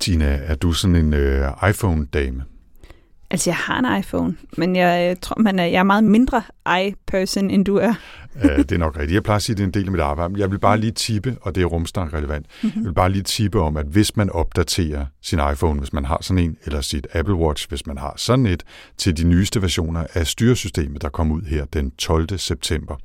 Tina, er du sådan en øh, iPhone-dame? Altså, jeg har en iPhone, men jeg tror, man er, jeg er meget mindre i-person, end du er. uh, det er nok rigtigt. Jeg plejer at sige, at det er en del af mit arbejde. Jeg vil bare lige tippe, og det er rumsnak relevant, mm-hmm. jeg vil bare lige tippe om, at hvis man opdaterer sin iPhone, hvis man har sådan en, eller sit Apple Watch, hvis man har sådan et, til de nyeste versioner af styresystemet, der kom ud her den 12. september,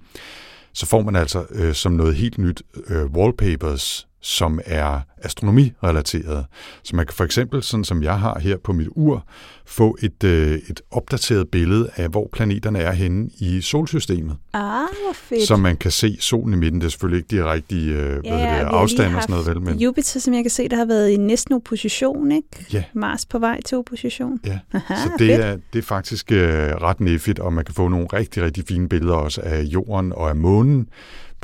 så får man altså øh, som noget helt nyt øh, wallpapers som er astronomirelateret. Så man kan for eksempel, sådan som jeg har her på mit ur, få et, øh, et opdateret billede af, hvor planeterne er henne i solsystemet. Ah, hvor fedt. Så man kan se solen i midten. Det er selvfølgelig ikke de rigtige øh, ja, hvad det, afstand og sådan noget. Vel, men... Jupiter, som jeg kan se, der har været i næsten opposition, ikke? Ja. Mars på vej til opposition. Ja, Aha, så det er, det er faktisk øh, ret neffigt, og man kan få nogle rigtig, rigtig fine billeder også af jorden og af månen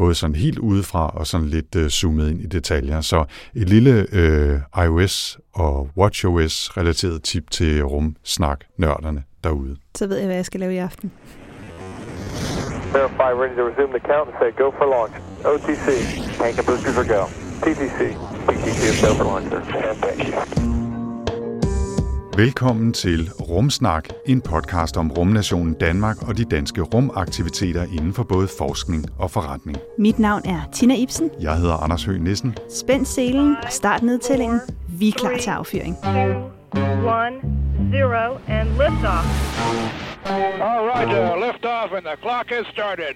både sådan helt udefra og sådan lidt øh, zoomet ind i detaljer. Så et lille øh, iOS og WatchOS relateret tip til rumsnak-nørderne derude. Så ved jeg, hvad jeg skal lave i aften. Verify ready to resume the count and say go for launch. OTC, tank and boosters are go. TTC, TTC is go for launch, sir. And thank you. Velkommen til Rumsnak, en podcast om rumnationen Danmark og de danske rumaktiviteter inden for både forskning og forretning. Mit navn er Tina Ibsen. Jeg hedder Anders Høgh Nissen. Spænd selen og start nedtællingen. Vi er klar til affyring. 2, 1, 0 and liftoff. All right, uh, lift off and the clock is started.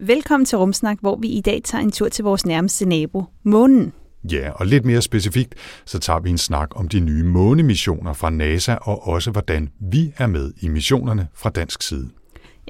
Velkommen til Rumsnak, hvor vi i dag tager en tur til vores nærmeste nabo, månen. Ja, og lidt mere specifikt, så tager vi en snak om de nye månemissioner fra NASA, og også hvordan vi er med i missionerne fra dansk side.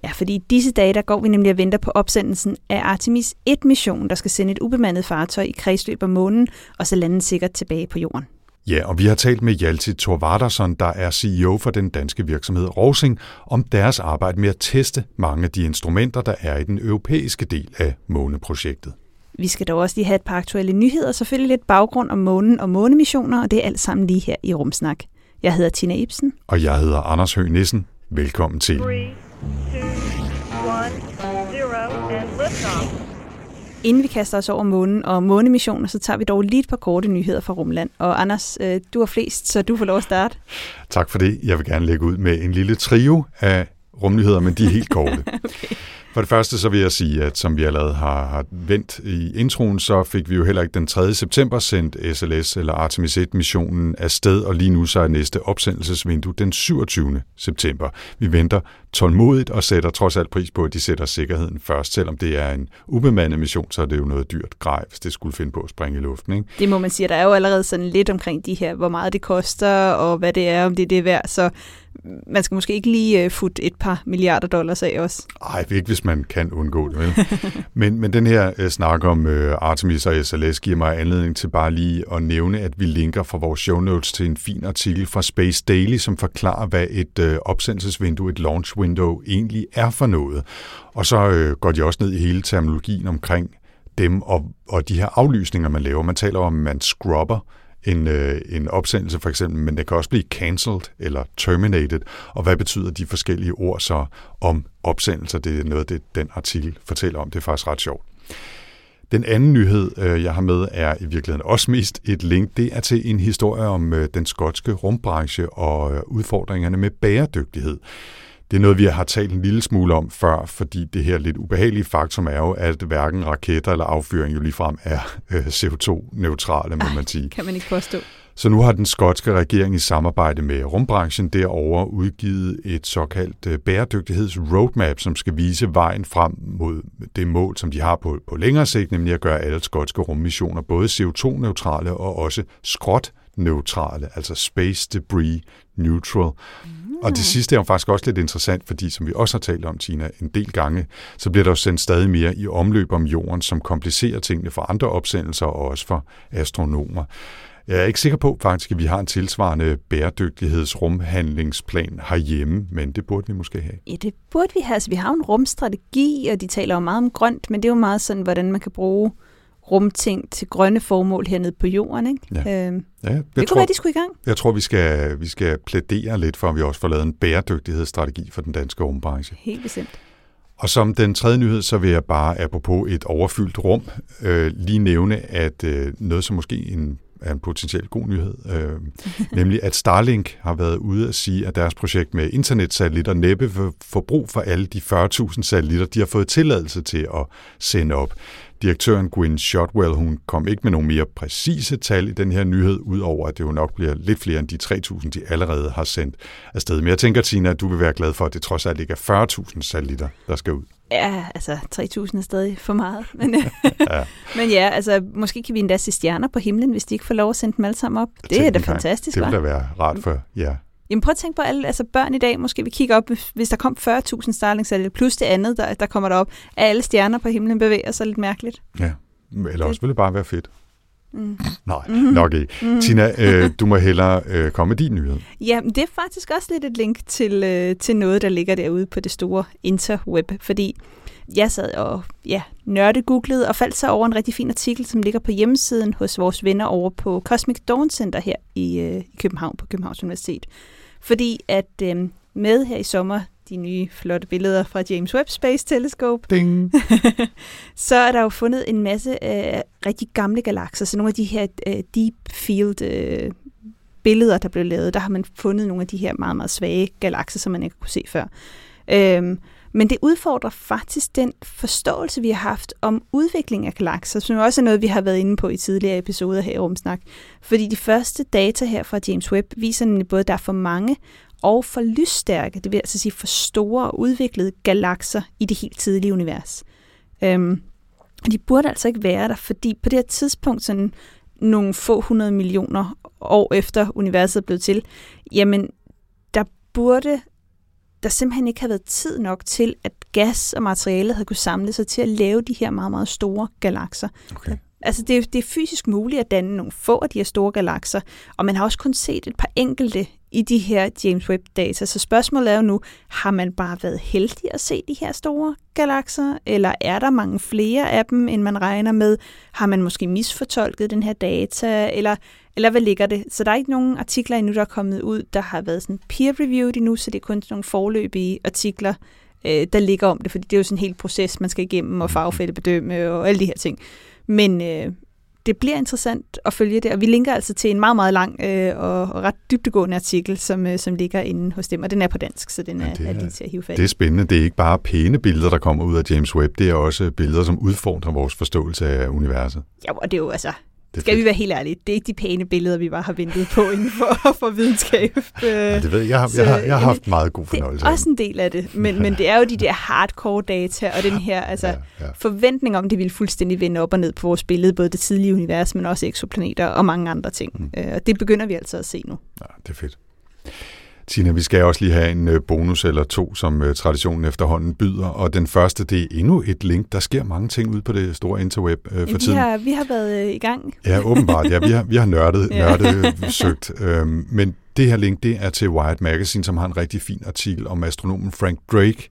Ja, fordi i disse dage, der går vi nemlig og venter på opsendelsen af Artemis 1-mission, der skal sende et ubemandet fartøj i kredsløb om månen, og så lande sikkert tilbage på jorden. Ja, og vi har talt med Hjalti Thorvardarsson, der er CEO for den danske virksomhed Rosing, om deres arbejde med at teste mange af de instrumenter, der er i den europæiske del af måneprojektet. Vi skal dog også lige have et par aktuelle nyheder, selvfølgelig lidt baggrund om månen og månemissioner, og det er alt sammen lige her i Rumsnak. Jeg hedder Tina Ibsen. Og jeg hedder Anders Høgh Nissen. Velkommen til. 3, 2, 1, 0, and Inden vi kaster os over månen og månemissioner, så tager vi dog lige et par korte nyheder fra Rumland. Og Anders, øh, du har flest, så du får lov at starte. Tak for det. Jeg vil gerne lægge ud med en lille trio af rumnyheder, men de er helt korte. okay. For det første så vil jeg sige, at som vi allerede har, har vendt i introen, så fik vi jo heller ikke den 3. september sendt SLS eller Artemis 1-missionen afsted, og lige nu så er næste opsendelsesvindue den 27. september. Vi venter tålmodigt og sætter trods alt pris på, at de sætter sikkerheden først. Selvom det er en ubemandet mission, så er det jo noget dyrt grej, hvis det skulle finde på at springe i luften. Ikke? Det må man sige. Der er jo allerede sådan lidt omkring de her, hvor meget det koster, og hvad det er, om det er det værd. Så man skal måske ikke lige uh, futte et par milliarder dollars af os. Nej, ikke hvis man kan undgå det. Vel? men, men den her uh, snak om uh, Artemis og SLS giver mig anledning til bare lige at nævne, at vi linker fra vores show notes til en fin artikel fra Space Daily, som forklarer, hvad et uh, opsendelsesvindue, et launch window, egentlig er for noget. Og så uh, går de også ned i hele terminologien omkring dem og, og de her aflysninger, man laver. Man taler om, at man scrubber en, øh, en opsendelse for eksempel, men det kan også blive cancelled eller terminated. Og hvad betyder de forskellige ord så om opsendelser? Det er noget, det den artikel fortæller om. Det er faktisk ret sjovt. Den anden nyhed, øh, jeg har med, er i virkeligheden også mest et link. Det er til en historie om øh, den skotske rumbranche og øh, udfordringerne med bæredygtighed. Det er noget, vi har talt en lille smule om før, fordi det her lidt ubehagelige faktum er jo, at hverken raketter eller affyring jo ligefrem er øh, CO2-neutrale, må Ej, man sige. kan man ikke påstå. Så nu har den skotske regering i samarbejde med rumbranchen derover udgivet et såkaldt øh, bæredygtighedsroadmap, som skal vise vejen frem mod det mål, som de har på, på længere sigt, nemlig at gøre alle skotske rummissioner både CO2-neutrale og også skrot-neutrale, altså space debris neutral. Mm. Og det sidste er jo faktisk også lidt interessant, fordi som vi også har talt om, Tina, en del gange, så bliver der jo sendt stadig mere i omløb om jorden, som komplicerer tingene for andre opsendelser og også for astronomer. Jeg er ikke sikker på faktisk, at vi har en tilsvarende bæredygtighedsrumhandlingsplan herhjemme, men det burde vi måske have. Ja, det burde vi have. Altså, vi har en rumstrategi, og de taler jo meget om grønt, men det er jo meget sådan, hvordan man kan bruge rumting til grønne formål hernede på jorden. Ikke? Ja. Øhm, ja, det tror, kunne være, de skulle i gang. Jeg tror, vi skal, vi skal plædere lidt for, at vi også får lavet en bæredygtighedsstrategi for den danske rumbranche. Helt bestemt. Og som den tredje nyhed, så vil jeg bare, apropos et overfyldt rum, øh, lige nævne, at øh, noget som måske en er en potentielt god nyhed, øh, nemlig at Starlink har været ude at sige, at deres projekt med internetsatellitter næppe får brug for alle de 40.000 satellitter, de har fået tilladelse til at sende op. Direktøren Gwyn Shotwell, hun kom ikke med nogle mere præcise tal i den her nyhed, udover at det jo nok bliver lidt flere end de 3.000, de allerede har sendt afsted. Men jeg tænker, Tina, at du vil være glad for, at det trods alt ikke er 40.000 satellitter, der skal ud. Ja, altså 3.000 er stadig for meget. Men ja. men ja, altså måske kan vi endda se stjerner på himlen, hvis de ikke får lov at sende dem alle sammen op. Det er da fantastisk, Det vil da være rart for jer. Jamen prøv at tænke på alle altså børn i dag, måske vi kigger op, hvis der kom 40.000 Starlings, det plus det andet, der, der kommer derop, at alle stjerner på himlen bevæger sig lidt mærkeligt. Ja, eller også vil det bare være fedt. Mm. Nej, mm-hmm. nok ikke. Mm-hmm. Tina, øh, du må hellere øh, komme med din nyhed. Ja, det er faktisk også lidt et link til, øh, til noget, der ligger derude på det store interweb, fordi jeg sad og ja, nørde googlede og faldt så over en rigtig fin artikel, som ligger på hjemmesiden hos vores venner over på Cosmic Dawn Center her i, øh, i København på Københavns Universitet. Fordi at øh, med her i sommer de nye flotte billeder fra James Webb Space Telescope, Ding. så er der jo fundet en masse øh, rigtig gamle galakser. Så nogle af de her øh, deep field øh, billeder, der blev lavet, der har man fundet nogle af de her meget, meget svage galakser, som man ikke kunne se før. Øhm, men det udfordrer faktisk den forståelse, vi har haft om udvikling af galakser, som også er noget, vi har været inde på i tidligere episoder her i Rumsnak. Fordi de første data her fra James Webb viser nemlig både, at der er for mange og for lysstærke, det vil altså sige for store og udviklede galakser i det helt tidlige univers. Øhm, de burde altså ikke være der, fordi på det her tidspunkt, sådan nogle få hundrede millioner år efter universet er blevet til, jamen der burde der simpelthen ikke havde været tid nok til, at gas og materiale havde kunne samle sig til at lave de her meget, meget store galakser. Okay. Altså det er, det er fysisk muligt at danne nogle få af de her store galakser, og man har også kun set et par enkelte i de her James Webb-data. Så spørgsmålet er jo nu, har man bare været heldig at se de her store galakser, eller er der mange flere af dem, end man regner med? Har man måske misfortolket den her data, eller, eller hvad ligger det? Så der er ikke nogen artikler endnu, der er kommet ud, der har været sådan peer-reviewed endnu, så det er kun nogle forløbige artikler, øh, der ligger om det, fordi det er jo sådan en hel proces, man skal igennem og fagfældebedømme og alle de her ting. Men, øh, det bliver interessant at følge det, og vi linker altså til en meget, meget lang øh, og, og ret dybtegående artikel, som, øh, som ligger inde hos dem, og den er på dansk, så den er, ja, er, er lige til at hive fat Det er spændende. Det er ikke bare pæne billeder, der kommer ud af James Webb, det er også billeder, som udfordrer vores forståelse af universet. Ja, og det er jo altså, det Skal fedt. vi være helt ærlige, det er ikke de pæne billeder, vi bare har ventet på inden for, for videnskab. Ja, det ved jeg. Jeg har, jeg har, jeg har haft meget god fornøjelse. Det er også en del af det, men, men det er jo de der hardcore data, og den her altså, ja, ja. forventning om, det vil fuldstændig vende op og ned på vores billede, både det tidlige univers, men også eksoplaneter og mange andre ting. Mm. Øh, og det begynder vi altså at se nu. Ja, det er fedt. Tina, vi skal også lige have en øh, bonus eller to, som øh, traditionen efterhånden byder. Og den første, det er endnu et link. Der sker mange ting ud på det store interweb øh, for vi tiden. Har, vi har været i gang. Ja, åbenbart. Ja, vi har, vi har nørdet, nørdet søgt. Øhm, men det her link, det er til Wired Magazine, som har en rigtig fin artikel om astronomen Frank Drake,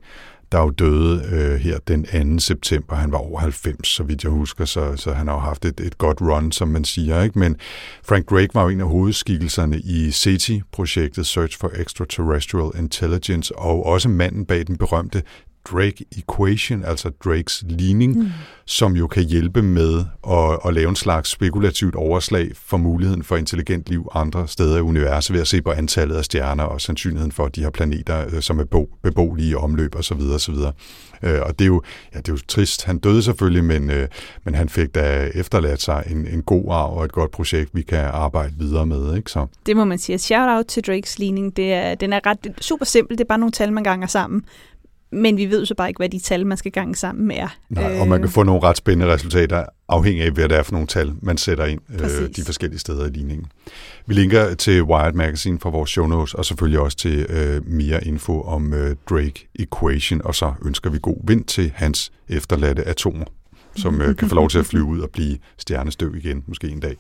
der jo døde øh, her den 2. september. Han var over 90, så vidt jeg husker, så, så han har jo haft et, et godt run, som man siger. Ikke? Men Frank Drake var jo en af hovedskikkelserne i SETI-projektet Search for Extraterrestrial Intelligence, og også manden bag den berømte Drake Equation, altså Drakes ligning, mm. som jo kan hjælpe med at, at lave en slags spekulativt overslag for muligheden for intelligent liv andre steder i universet ved at se på antallet af stjerner og sandsynligheden for, at de har planeter, øh, som er beboelige i omløb osv. osv. Øh, og det er, jo, ja, det er jo trist. Han døde selvfølgelig, men, øh, men han fik da efterladt sig en, en god arv og et godt projekt, vi kan arbejde videre med. Ikke? Så. Det må man sige. Shout out til Drakes ligning. Det er, den er ret super simpel. Det er bare nogle tal, man ganger sammen. Men vi ved så bare ikke, hvad de tal, man skal gange sammen med er. Nej, og man kan få nogle ret spændende resultater, afhængig af, hvad det er for nogle tal, man sætter ind øh, de forskellige steder i ligningen. Vi linker til Wired Magazine for vores show notes, og selvfølgelig også til øh, mere info om øh, Drake Equation, og så ønsker vi god vind til hans efterladte atomer, som øh, kan få lov til at flyve ud og blive stjernestøv igen, måske en dag.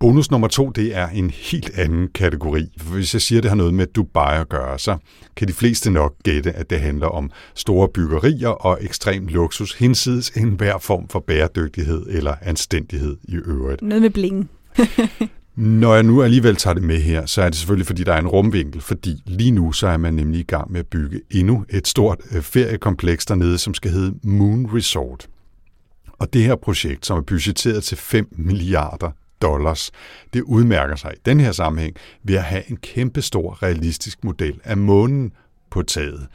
Bonus nummer to, det er en helt anden kategori. For hvis jeg siger, at det har noget med Dubai at gøre, så kan de fleste nok gætte, at det handler om store byggerier og ekstrem luksus, hinsides enhver form for bæredygtighed eller anstændighed i øvrigt. Noget med bling. Når jeg nu alligevel tager det med her, så er det selvfølgelig, fordi der er en rumvinkel, fordi lige nu så er man nemlig i gang med at bygge endnu et stort øh, feriekompleks dernede, som skal hedde Moon Resort. Og det her projekt, som er budgetteret til 5 milliarder dollars. Det udmærker sig i den her sammenhæng ved at have en kæmpestor realistisk model af månen på taget.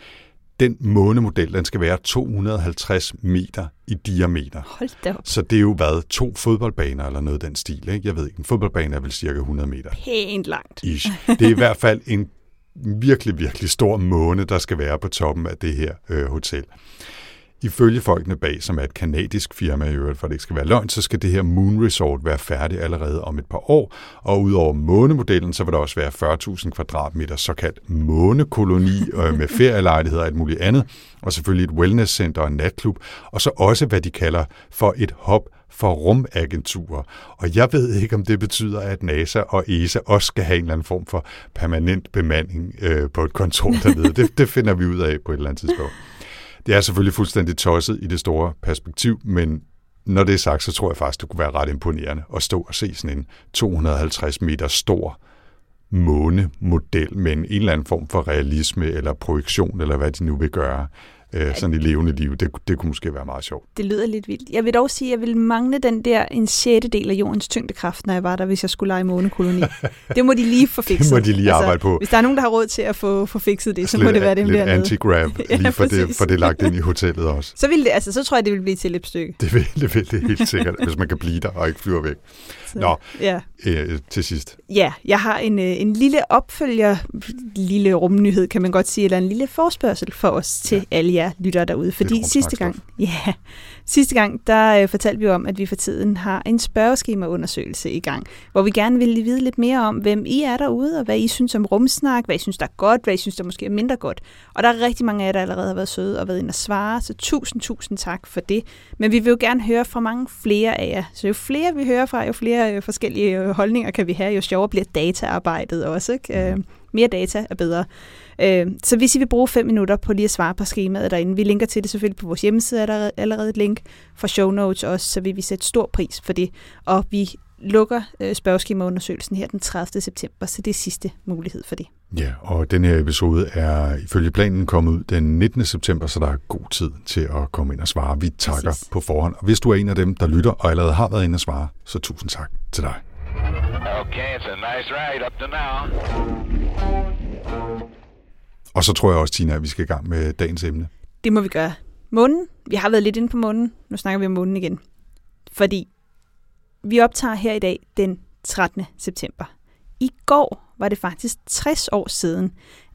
Den månemodel, den skal være 250 meter i diameter. Hold da op. Så det er jo været to fodboldbaner eller noget af den stil. Ikke? Jeg ved ikke, en fodboldbane er vel cirka 100 meter. Pænt langt. Ish. Det er i hvert fald en virkelig, virkelig stor måne, der skal være på toppen af det her øh, hotel. Ifølge folkene bag, som er et kanadisk firma i øvrigt, for det ikke skal være løgn, så skal det her Moon Resort være færdig allerede om et par år. Og udover månemodellen, så vil der også være 40.000 kvadratmeter såkaldt månekoloni øh, med ferielejligheder og alt muligt andet. Og selvfølgelig et wellnesscenter og en natklub. Og så også, hvad de kalder for et hop for rumagenturer. Og jeg ved ikke, om det betyder, at NASA og ESA også skal have en eller anden form for permanent bemanding øh, på et kontor dernede. Det, det finder vi ud af på et eller andet tidspunkt. Det er selvfølgelig fuldstændig tosset i det store perspektiv, men når det er sagt, så tror jeg faktisk, det kunne være ret imponerende at stå og se sådan en 250 meter stor månemodel med en, en eller anden form for realisme eller projektion, eller hvad de nu vil gøre øh, sådan i levende liv. Det, det kunne måske være meget sjovt. Det lyder lidt vildt. Jeg vil dog sige, at jeg vil mangle den der en sjette del af jordens tyngdekraft, når jeg var der, hvis jeg skulle lege månekoloni. det må de lige få fikset. Det må de lige arbejde altså, på. Hvis der er nogen, der har råd til at få, få fikset det, så må det være dem lidt dernede. anti-grab, lige ja, for, det, for det lagt ind i hotellet også. Så, vil det, altså, så tror jeg, det vil blive til et stykke. Det vil det, vil det helt sikkert, hvis man kan blive der og ikke flyve væk. Så, Nå, ja. øh, til sidst. Ja, jeg har en, øh, en lille opfølger, lille rumnyhed kan man godt sige, eller en lille forspørgsel for os til ja. alle jer lyttere derude. Fordi sidste gang, ja, sidste gang, der øh, fortalte vi om, at vi for tiden har en spørgeskemaundersøgelse i gang, hvor vi gerne vil vide lidt mere om, hvem I er derude, og hvad I synes om rumsnak, hvad I synes, der er godt, hvad I synes, der måske er mindre godt. Og der er rigtig mange af jer, der allerede har været søde og været inde og svare, så tusind, tusind tak for det. Men vi vil jo gerne høre fra mange flere af jer. Så jo flere vi hører fra, jo flere øh, forskellige øh, holdninger kan vi have, jo sjovere bliver dataarbejdet også. Ikke? Øh, mere data er bedre. Øh, så hvis I vil bruge fem minutter på lige at svare på skemaet derinde, vi linker til det selvfølgelig på vores hjemmeside, er der allerede et link for show notes også, så vil vi sætte stor pris for det. Og vi lukker øh, spørgeskemaundersøgelsen her den 30. september, så det er sidste mulighed for det. Ja, og den her episode er ifølge planen kommet ud den 19. september, så der er god tid til at komme ind og svare. Vi takker Præcis. på forhånd. Og hvis du er en af dem, der lytter og allerede har været inde og svare, så tusind tak til dig. Okay, it's a nice ride up to now. Og så tror jeg også, Tina, at vi skal i gang med dagens emne. Det må vi gøre. Månen. Vi har været lidt inde på månen. Nu snakker vi om månen igen. Fordi vi optager her i dag den 13. september. I går var det faktisk 60 år siden,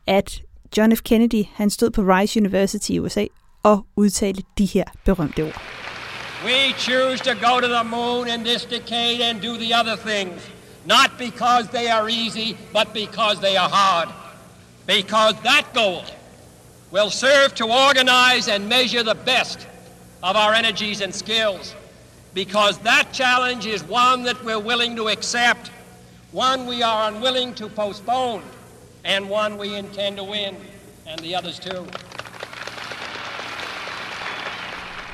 at John F. Kennedy han stod på Rice University i USA og udtalte de her berømte ord. We choose to go to the moon in this decade and do the other things, not because they are easy, but because they are hard. Because that goal will serve to organize and measure the best of our energies and skills. Because that challenge is one that we're willing to accept, one we are unwilling to postpone, and one we intend to win, and the others too.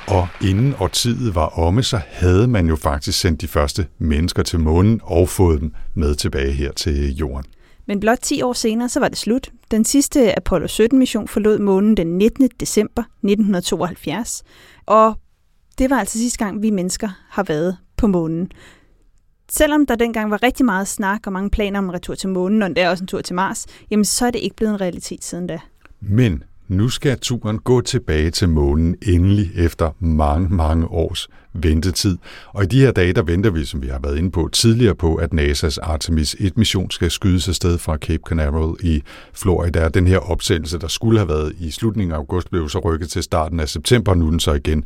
Og inden årtiet var omme, så havde man jo faktisk sendt de første mennesker til månen og fået dem med tilbage her til jorden. Men blot 10 år senere, så var det slut. Den sidste Apollo 17-mission forlod månen den 19. december 1972. Og det var altså sidste gang, vi mennesker har været på månen. Selvom der dengang var rigtig meget snak og mange planer om en retur til månen, og der også en tur til Mars, jamen så er det ikke blevet en realitet siden da. Men nu skal turen gå tilbage til månen endelig efter mange, mange års ventetid. Og i de her dage, der venter vi, som vi har været inde på tidligere, på, at NASA's Artemis 1-mission skal skydes afsted fra Cape Canaveral i Florida. Den her opsendelse, der skulle have været i slutningen af august, blev så rykket til starten af september. Nu er den så igen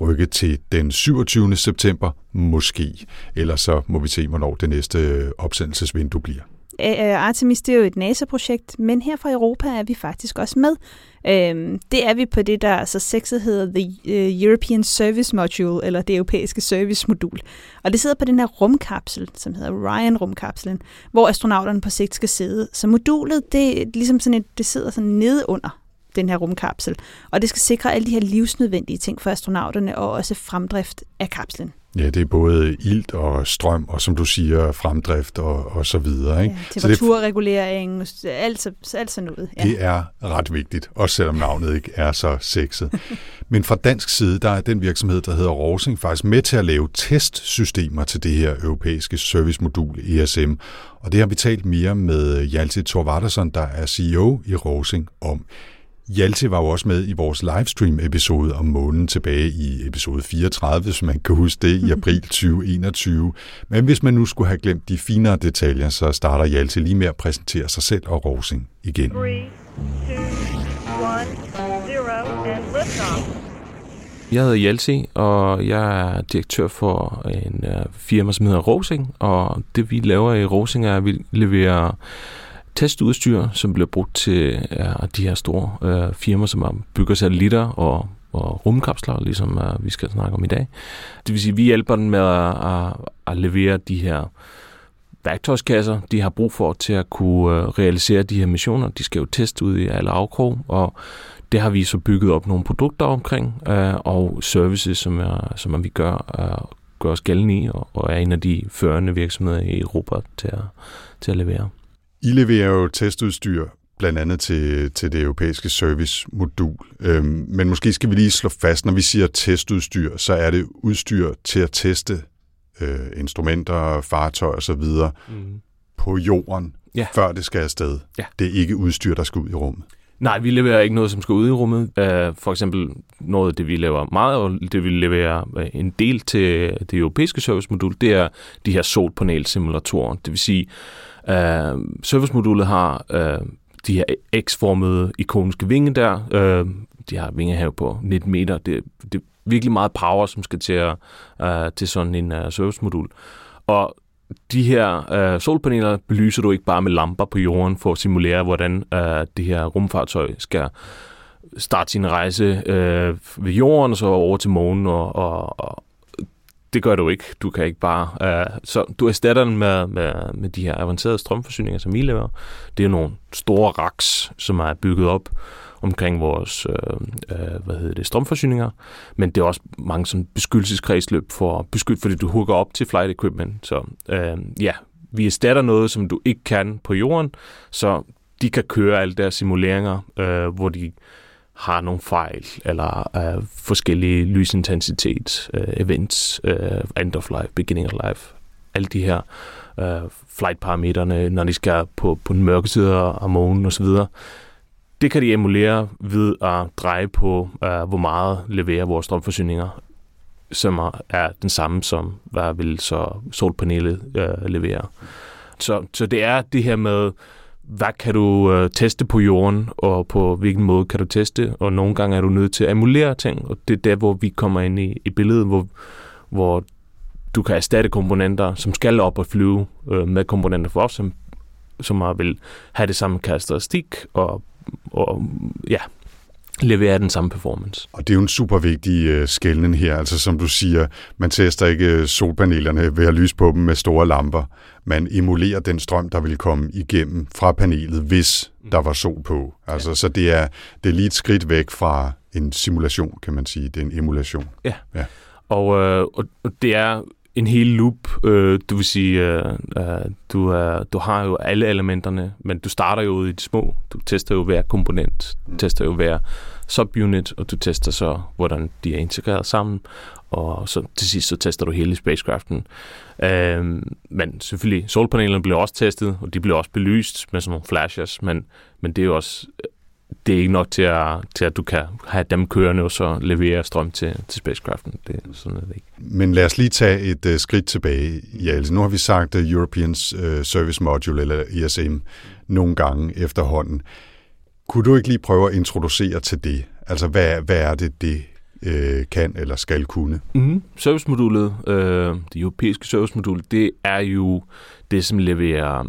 rykket til den 27. september, måske. Ellers så må vi se, hvornår det næste opsendelsesvindue bliver. Øh, øh, Artemis det er jo et NASA-projekt, men her fra Europa er vi faktisk også med. Øhm, det er vi på det, der så sexet hedder The øh, European Service Module, eller det europæiske servicemodul. Og det sidder på den her rumkapsel, som hedder Ryan-rumkapslen, hvor astronauterne på sigt skal sidde. Så modulet, det, er ligesom sådan et, det sidder sådan nede under den her rumkapsel, og det skal sikre alle de her livsnødvendige ting for astronauterne, og også fremdrift af kapslen. Ja, det er både ilt og strøm, og som du siger, fremdrift og, og så videre. Ikke? Ja, temperaturregulering, alt, alt sådan noget. Ja. Det er ret vigtigt, også selvom navnet ikke er så sexet. Men fra dansk side, der er den virksomhed, der hedder Rosing, faktisk med til at lave testsystemer til det her europæiske servicemodul ESM. Og det har vi talt mere med Hjalte Thorvardason, der er CEO i Rosing, om. Hjalte var jo også med i vores livestream-episode om månen tilbage i episode 34, hvis man kan huske det, i april 2021. Men hvis man nu skulle have glemt de finere detaljer, så starter Hjalte lige med at præsentere sig selv og Rosing igen. 3, 2, 1, 0, and liftoff. Jeg hedder Hjalti, og jeg er direktør for en uh, firma, som hedder Rosing. Og det vi laver i Rosing er, at vi leverer testudstyr, som bliver brugt til ja, de her store øh, firmaer, som bygger satellitter og, og rumkapsler, ligesom øh, vi skal snakke om i dag. Det vil sige, at vi hjælper dem med at, at, at levere de her værktøjskasser, de har brug for til at kunne øh, realisere de her missioner. De skal jo teste ud i alle afkrog, og det har vi så bygget op nogle produkter omkring, øh, og services, som, er, som vi gør, øh, gør os gældende i, og, og er en af de førende virksomheder i Europa til at, til at levere. I leverer jo testudstyr blandt andet til, til det europæiske servicemodul. Øhm, men måske skal vi lige slå fast, når vi siger testudstyr, så er det udstyr til at teste øh, instrumenter, fartøjer osv. Mm. på jorden, ja. før det skal afsted. Ja. Det er ikke udstyr, der skal ud i rummet. Nej, vi leverer ikke noget, som skal ud i rummet. Uh, for eksempel noget, det vi laver meget, og det vi leverer øh, en del til det europæiske servicemodul, det er de her solpanelsimulatorer. Det vil sige, uh, Øh, servicemodulet har øh, de her X-formede ikoniske vinge der. Øh, de har vingehave på 19 meter. Det, det er virkelig meget power, som skal til, at, øh, til sådan en øh, servicemodul. Og de her øh, solpaneler belyser du ikke bare med lamper på jorden for at simulere, hvordan øh, det her rumfartøj skal starte sin rejse øh, ved jorden og så over til månen. Og, og, og det gør du ikke. Du kan ikke bare... Øh, så du erstatter den med, med, med de her avancerede strømforsyninger, som vi laver. Det er nogle store raks, som er bygget op omkring vores øh, øh, hvad hedder det, strømforsyninger, men det er også mange sådan beskyttelseskredsløb for beskytte, fordi du hugger op til flight equipment. Så øh, ja, vi erstatter noget, som du ikke kan på jorden, så de kan køre alle deres simuleringer, øh, hvor de har nogle fejl, eller øh, forskellige lysintensitet, øh, events, øh, end of life, beginning of life, alle de her øh, flight-parametrene, når de skal på, på den mørke side af månen osv., det kan de emulere ved at dreje på, uh, hvor meget leverer vores strømforsyninger, som er den samme som, hvad vil så solpanelet uh, levere. Så, så det er det her med, hvad kan du øh, teste på jorden, og på hvilken måde kan du teste, og nogle gange er du nødt til at emulere ting, og det er der, hvor vi kommer ind i, i billedet, hvor, hvor du kan erstatte komponenter, som skal op og flyve øh, med komponenter for os, som, som vil have det samme karakteristik og og ja, levere den samme performance. Og det er jo en super vigtig uh, skældning her. Altså som du siger, man tester ikke øh, solpanelerne ved at lyse på dem med store lamper. Man emulerer den strøm, der vil komme igennem fra panelet, hvis der var sol på. Altså, ja. Så det er, det er lige et skridt væk fra en simulation, kan man sige. Det er en emulation. Ja, ja. Og, øh, og det er en hel loop. Øh, du vil sige, øh, øh, du, er, du har jo alle elementerne, men du starter jo ud i de små. Du tester jo hver komponent, du tester jo hver subunit, og du tester så, hvordan de er integreret sammen, og så til sidst så tester du hele spacecraften. Øh, men selvfølgelig, solpanelerne bliver også testet, og de bliver også belyst med sådan nogle flashes, men, men det er jo også det er ikke nok til at, til at du kan have dem kørende og så levere strøm til, til spacecraften. Det er sådan er det ikke. Men lad os lige tage et uh, skridt tilbage i altså. Nu har vi sagt uh, European uh, Service Module, eller ESM, nogle gange efterhånden. Kunne du ikke lige prøve at introducere til det? Altså, hvad, hvad er det, det uh, kan eller skal kunne? Mm-hmm. Servicemodulet, uh, det europæiske servicemodul, det er jo det, som leverer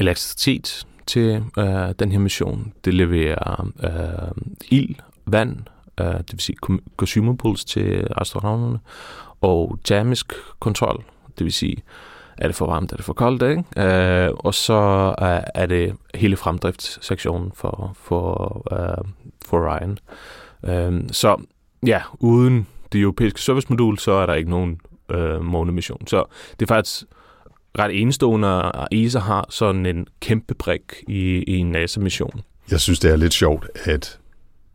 elektricitet til øh, den her mission. Det leverer øh, ild, vand, øh, det vil sige consumables til astronauterne, og termisk kontrol, det vil sige, er det for varmt, er det for koldt, ikke? Øh, og så øh, er det hele fremdriftssektionen for, for, øh, for Ryan. Øh, så ja, uden det europæiske servicemodul, så er der ikke nogen øh, månemission. Så det er faktisk ret enestående, at ESA har sådan en kæmpe brik i, i en NASA-mission. Jeg synes, det er lidt sjovt, at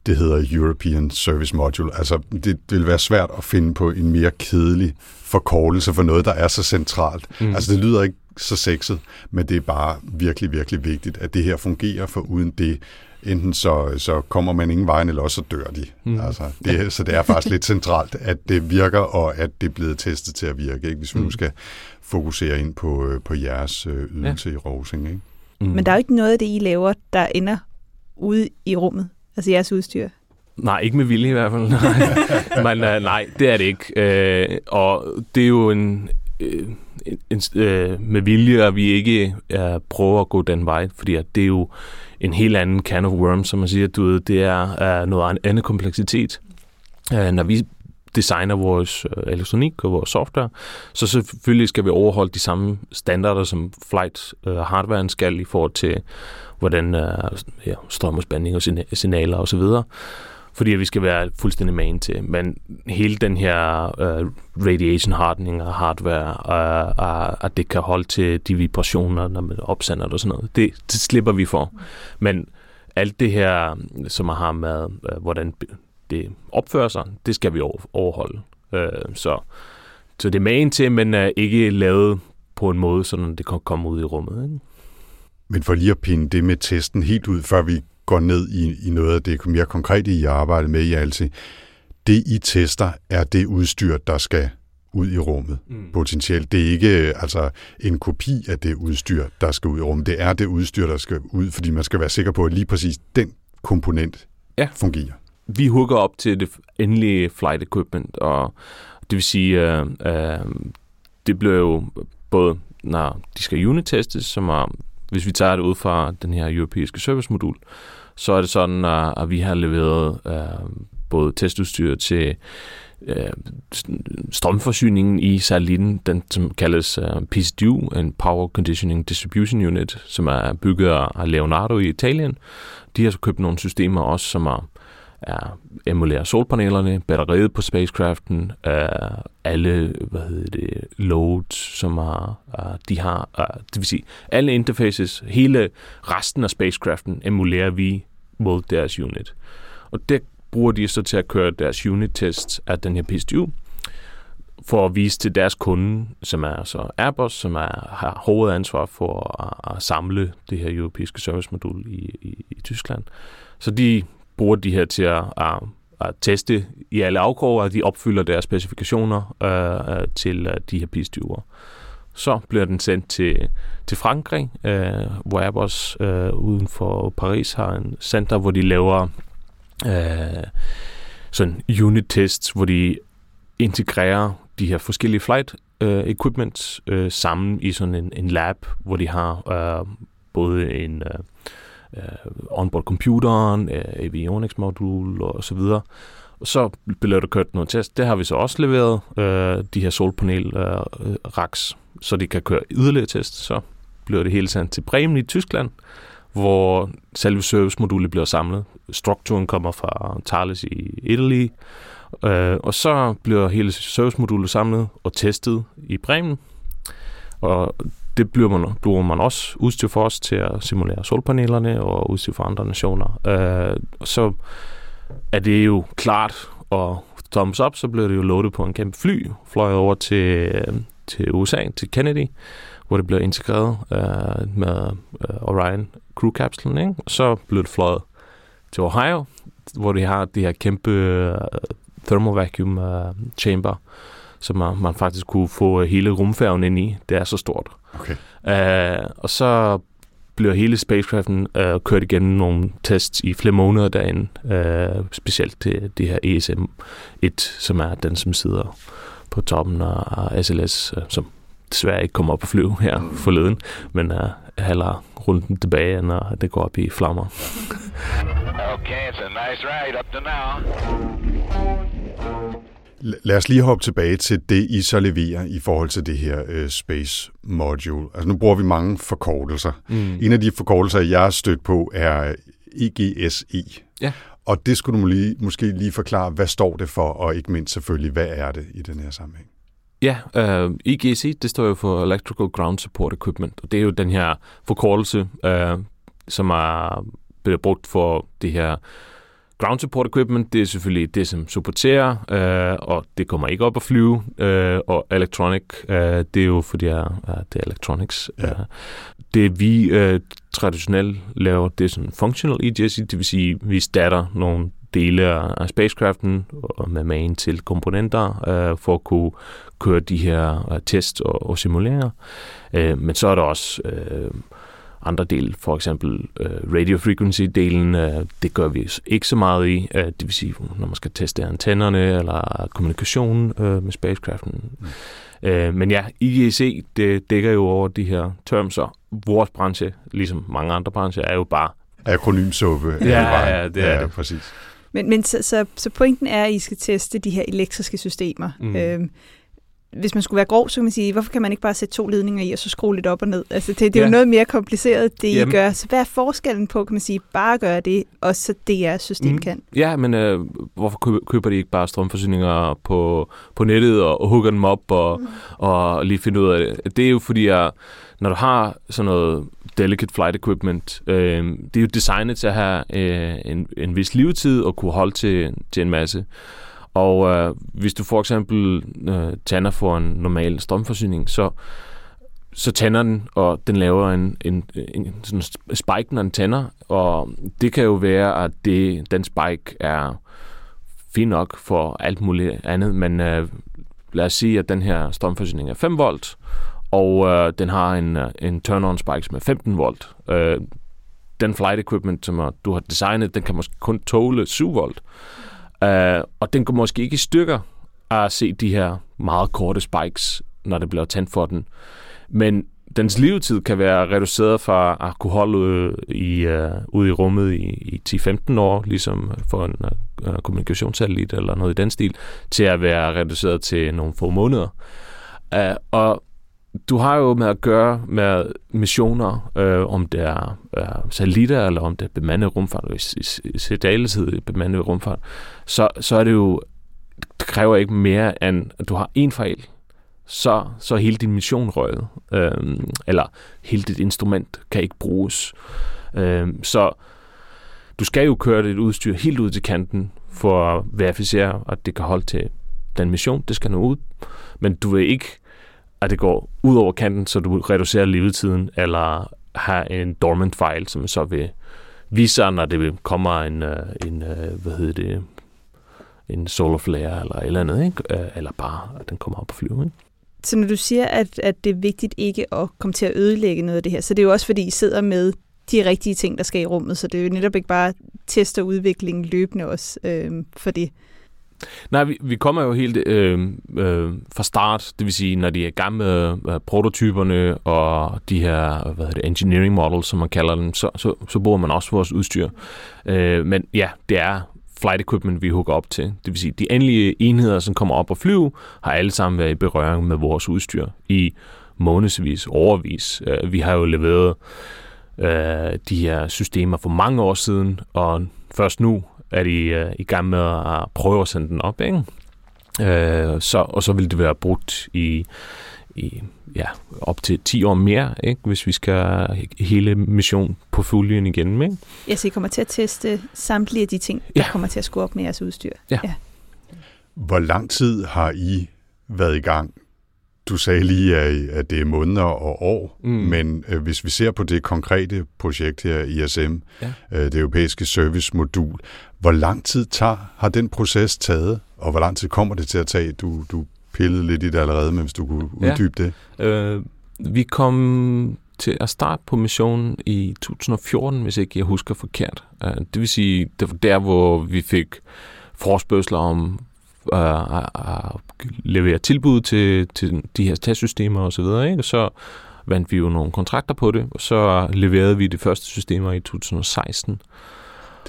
det hedder European Service Module. Altså, det, det vil være svært at finde på en mere kedelig forkortelse for noget, der er så centralt. Mm. Altså, det lyder ikke så sexet, men det er bare virkelig, virkelig vigtigt, at det her fungerer, for uden det, enten så, så kommer man ingen vejen, eller også så dør de. Mm. Altså, det, så det er faktisk lidt centralt, at det virker, og at det er blevet testet til at virke, ikke? hvis vi mm. nu skal fokusere ind på, øh, på jeres øh, ydelse ja. i Rosing. Ikke? Mm. Men der er jo ikke noget af det, I laver, der ender ude i rummet, altså jeres udstyr. Nej, ikke med vilje i hvert fald. Nej, Men, uh, nej det er det ikke. Uh, og det er jo en, uh, en, uh, med vilje, at vi ikke uh, prøver at gå den vej, fordi at det er jo en helt anden can of worms, som man siger. Du ved, det er uh, noget andet kompleksitet. Uh, når vi designer vores uh, elektronik og vores software, så selvfølgelig skal vi overholde de samme standarder, som flight øh, uh, hardware skal i forhold til, hvordan uh, ja, strøm og spænding og signaler osv., fordi vi skal være fuldstændig man til. Men hele den her uh, radiation hardening og hardware, uh, uh, at det kan holde til de vibrationer, når man opsender det og sådan noget, det, det slipper vi for. Men alt det her, som har med, uh, hvordan det opfører sig, det skal vi overholde. Uh, så, så det er man til, men uh, ikke lavet på en måde, så det kan komme ud i rummet. Ikke? Men for lige at pinde det med testen helt ud, før vi går ned i, i noget af det mere konkrete, I arbejder med i Alti, det I tester er det udstyr, der skal ud i rummet mm. potentielt. Det er ikke altså en kopi af det udstyr, der skal ud i rummet. Det er det udstyr, der skal ud, fordi man skal være sikker på, at lige præcis den komponent ja. fungerer. Vi hugger op til det endelige flight equipment, og det vil sige, uh, uh, det bliver jo både, når de skal unit-testes, som er, hvis vi tager det ud fra den her europæiske service-modul, så er det sådan, at vi har leveret øh, både testudstyr til øh, strømforsyningen i satellitten, den som kaldes øh, PCDU, en Power Conditioning Distribution Unit, som er bygget af Leonardo i Italien. De har så købt nogle systemer også, som er er emulerer solpanelerne, batteriet på spacecraften, øh, alle hvad hedder det, loads, som er, øh, de har, øh, det vil sige, alle interfaces, hele resten af spacecraften emulerer vi mod deres unit. Og det bruger de så til at køre deres unit-test af den her PSTU, for at vise til deres kunde, som er så Airbus, som er, har hovedansvar for at, at samle det her europæiske servicemodul i, i, i Tyskland. Så de bruger de her til at, at, at teste i alle afkroger, at de opfylder deres specifikationer øh, øh til øh, de her PSTU'er. Så bliver den sendt til, til Frankrig, øh, hvor Airbus øh, uden for Paris har en center, hvor de laver øh, sådan unit tests, hvor de integrerer de her forskellige flight øh, equipment øh, sammen i sådan en, en lab, hvor de har øh, både en øh, øh onboard computeren, øh, avionics modul og så videre. Så blev der kørt noget test. Det har vi så også leveret, øh, de her solpanel øh, øh, racks, så de kan køre yderligere test. Så bliver det hele sendt til Bremen i Tyskland, hvor selve servicemodulet bliver samlet. Strukturen kommer fra Thales i Italy, øh, og så bliver hele servicemodulet samlet og testet i Bremen. Og det bliver man, bruger man også udstyr for os til at simulere solpanelerne og udstyr for andre nationer. Øh, så er det jo klart, og thumbs up, så bliver det jo loadet på en kæmpe fly, fløjet over til, til USA, til Kennedy, hvor det bliver integreret øh, med øh, Orion crew-kapslen, ikke? og så bliver det fløjet til Ohio, hvor de har det her kæmpe uh, thermal vacuum uh, chamber, som man, man faktisk kunne få hele rumfærgen ind i. Det er så stort. Okay. Uh, og så bliver hele spacecraften uh, kørt igennem nogle tests i flere måneder derinde, uh, specielt til det her ESM-1, som er den, som sidder på toppen af SLS, uh, som desværre ikke kommer op på flyve her forleden, men uh, halder runden tilbage, når det går op i flammer. okay, it's a nice ride up to now. Lad os lige hoppe tilbage til det, I så leverer i forhold til det her uh, Space Module. Altså nu bruger vi mange forkortelser. Mm. En af de forkortelser, jeg har stødt på, er EGSE. E. Ja. Og det skulle du lige, måske lige forklare, hvad står det for, og ikke mindst selvfølgelig, hvad er det i den her sammenhæng? Ja, uh, EGC, det står jo for Electrical Ground Support Equipment, og det er jo den her forkortelse, uh, som er blevet brugt for det her ground support equipment. Det er selvfølgelig det, som supporterer, uh, og det kommer ikke op at flyve, uh, og electronic, uh, det er jo fordi, uh, det er electronics. Ja. Uh, det vi uh, traditionelt laver, det er sådan functional EGC, det vil sige, vi starter nogle dele af spacecraften med magen til komponenter øh, for at kunne køre de her øh, test og, og simuleringer. Øh, men så er der også øh, andre dele, for eksempel øh, radio frequency-delen, øh, det gør vi ikke så meget i. Øh, det vil sige, når man skal teste antennerne eller kommunikation øh, med spacecraften. Mm. Øh, men ja, IGC, det dækker jo over de her terms, og vores branche, ligesom mange andre brancher, er jo bare Akronymsuppe. Ja, ja, det er ja, det. præcis. Men, men så, så, så pointen er, at I skal teste de her elektriske systemer. Mm. Øhm, hvis man skulle være grov, så kan man sige, hvorfor kan man ikke bare sætte to ledninger i, og så skrue lidt op og ned? Altså, det, det er Ja. jo noget mere kompliceret, det I Jamen. gør. Så hvad er forskellen på, kan man sige, bare at gøre det, og så det jeres system Mm. kan? Ja, men øh, hvorfor kø- køber de ikke bare strømforsyninger på, på nettet og, og hugger dem op og, mm. og lige finder ud af det? Det er jo fordi, at når du har sådan noget delicate flight equipment, øh, det er jo designet til at have øh, en, en vis levetid og kunne holde til, til en masse. Og øh, hvis du for eksempel øh, tænder for en normal strømforsyning, så så tænder den, og den laver en, en, en sådan spike, når den tænder, og det kan jo være, at det, den spike er fin nok for alt muligt andet, men øh, lad os sige, at den her strømforsyning er 5 volt, og øh, den har en, øh, en turn-on spike, som er 15 volt. Øh, den flight equipment, som du har designet, den kan måske kun tåle 7 volt. Øh, Øh, og den går måske ikke i stykker at se de her meget korte spikes, når det bliver tændt for den. Men dens levetid kan være reduceret fra at kunne holde i, øh, ude i rummet i, i 10-15 år, ligesom for en øh, kommunikationssatellit eller noget i den stil, til at være reduceret til nogle få måneder. Uh, og du har jo med at gøre med missioner, øh, om det er øh, satellitter, eller om det er bemandet rumfart, hvis i sedaleshed bemandet rumfart, så, så er det jo, det kræver ikke mere, end at du har en fejl, så, så hele din mission røget. øh, eller hele dit instrument kan ikke bruges. Øh, så du skal jo køre dit udstyr helt ud til kanten for at verificere, at det kan holde til den mission, det skal nå ud. Men du vil ikke, at det går ud over kanten, så du reducerer levetiden, eller har en dormant file, som så vil vise sig, når det kommer en, øh, en øh, hvad hedder det, en solar flare eller et eller andet, ikke? Øh, eller bare, at den kommer op og flyver. Ikke? Så når du siger, at, at det er vigtigt ikke at komme til at ødelægge noget af det her, så det er jo også fordi, I sidder med de rigtige ting, der skal i rummet, så det er jo netop ikke bare test og udvikling løbende også øh, for det. Nej, vi, vi kommer jo helt øh, øh, fra start, det vil sige, når de er gamle øh, prototyperne og de her hvad hedder det, engineering models, som man kalder dem, så, så, så bruger man også vores udstyr. Øh, men ja, det er flight equipment, vi hooker op til. Det vil sige, de endelige enheder, som kommer op og flyve, har alle sammen været i berøring med vores udstyr i månedsvis, overvis. Øh, vi har jo leveret øh, de her systemer for mange år siden, og først nu er de øh, i gang med at prøve at sende den op, ikke? Øh, så, og så vil det være brugt i, i ja, op til 10 år mere, ikke? hvis vi skal hele mission på fulden igen. Ikke? Ja, så I kommer til at teste samtlige af de ting, der Ja. kommer til at skulle op med jeres udstyr. Ja. ja. Hvor lang tid har I været i gang? Du sagde lige, at det er måneder og år, Mm. mm. men øh, hvis vi ser på det konkrete projekt her, ISM, Ja. øh, det europæiske servicemodul, hvor lang tid tager, har den proces taget, og hvor lang tid kommer det til at tage? Du, du pillede lidt i det allerede, men hvis du kunne Ja. uddybe det. Øh, vi kom til at starte på missionen i 2014, hvis ikke jeg husker forkert. Øh, det vil sige, det var der, hvor vi fik forspørgsler om øh, at, levere tilbud til, til de her testsystemer osv. Ikke? Så vandt vi jo nogle kontrakter på det, og så leverede vi de første systemer i 2016.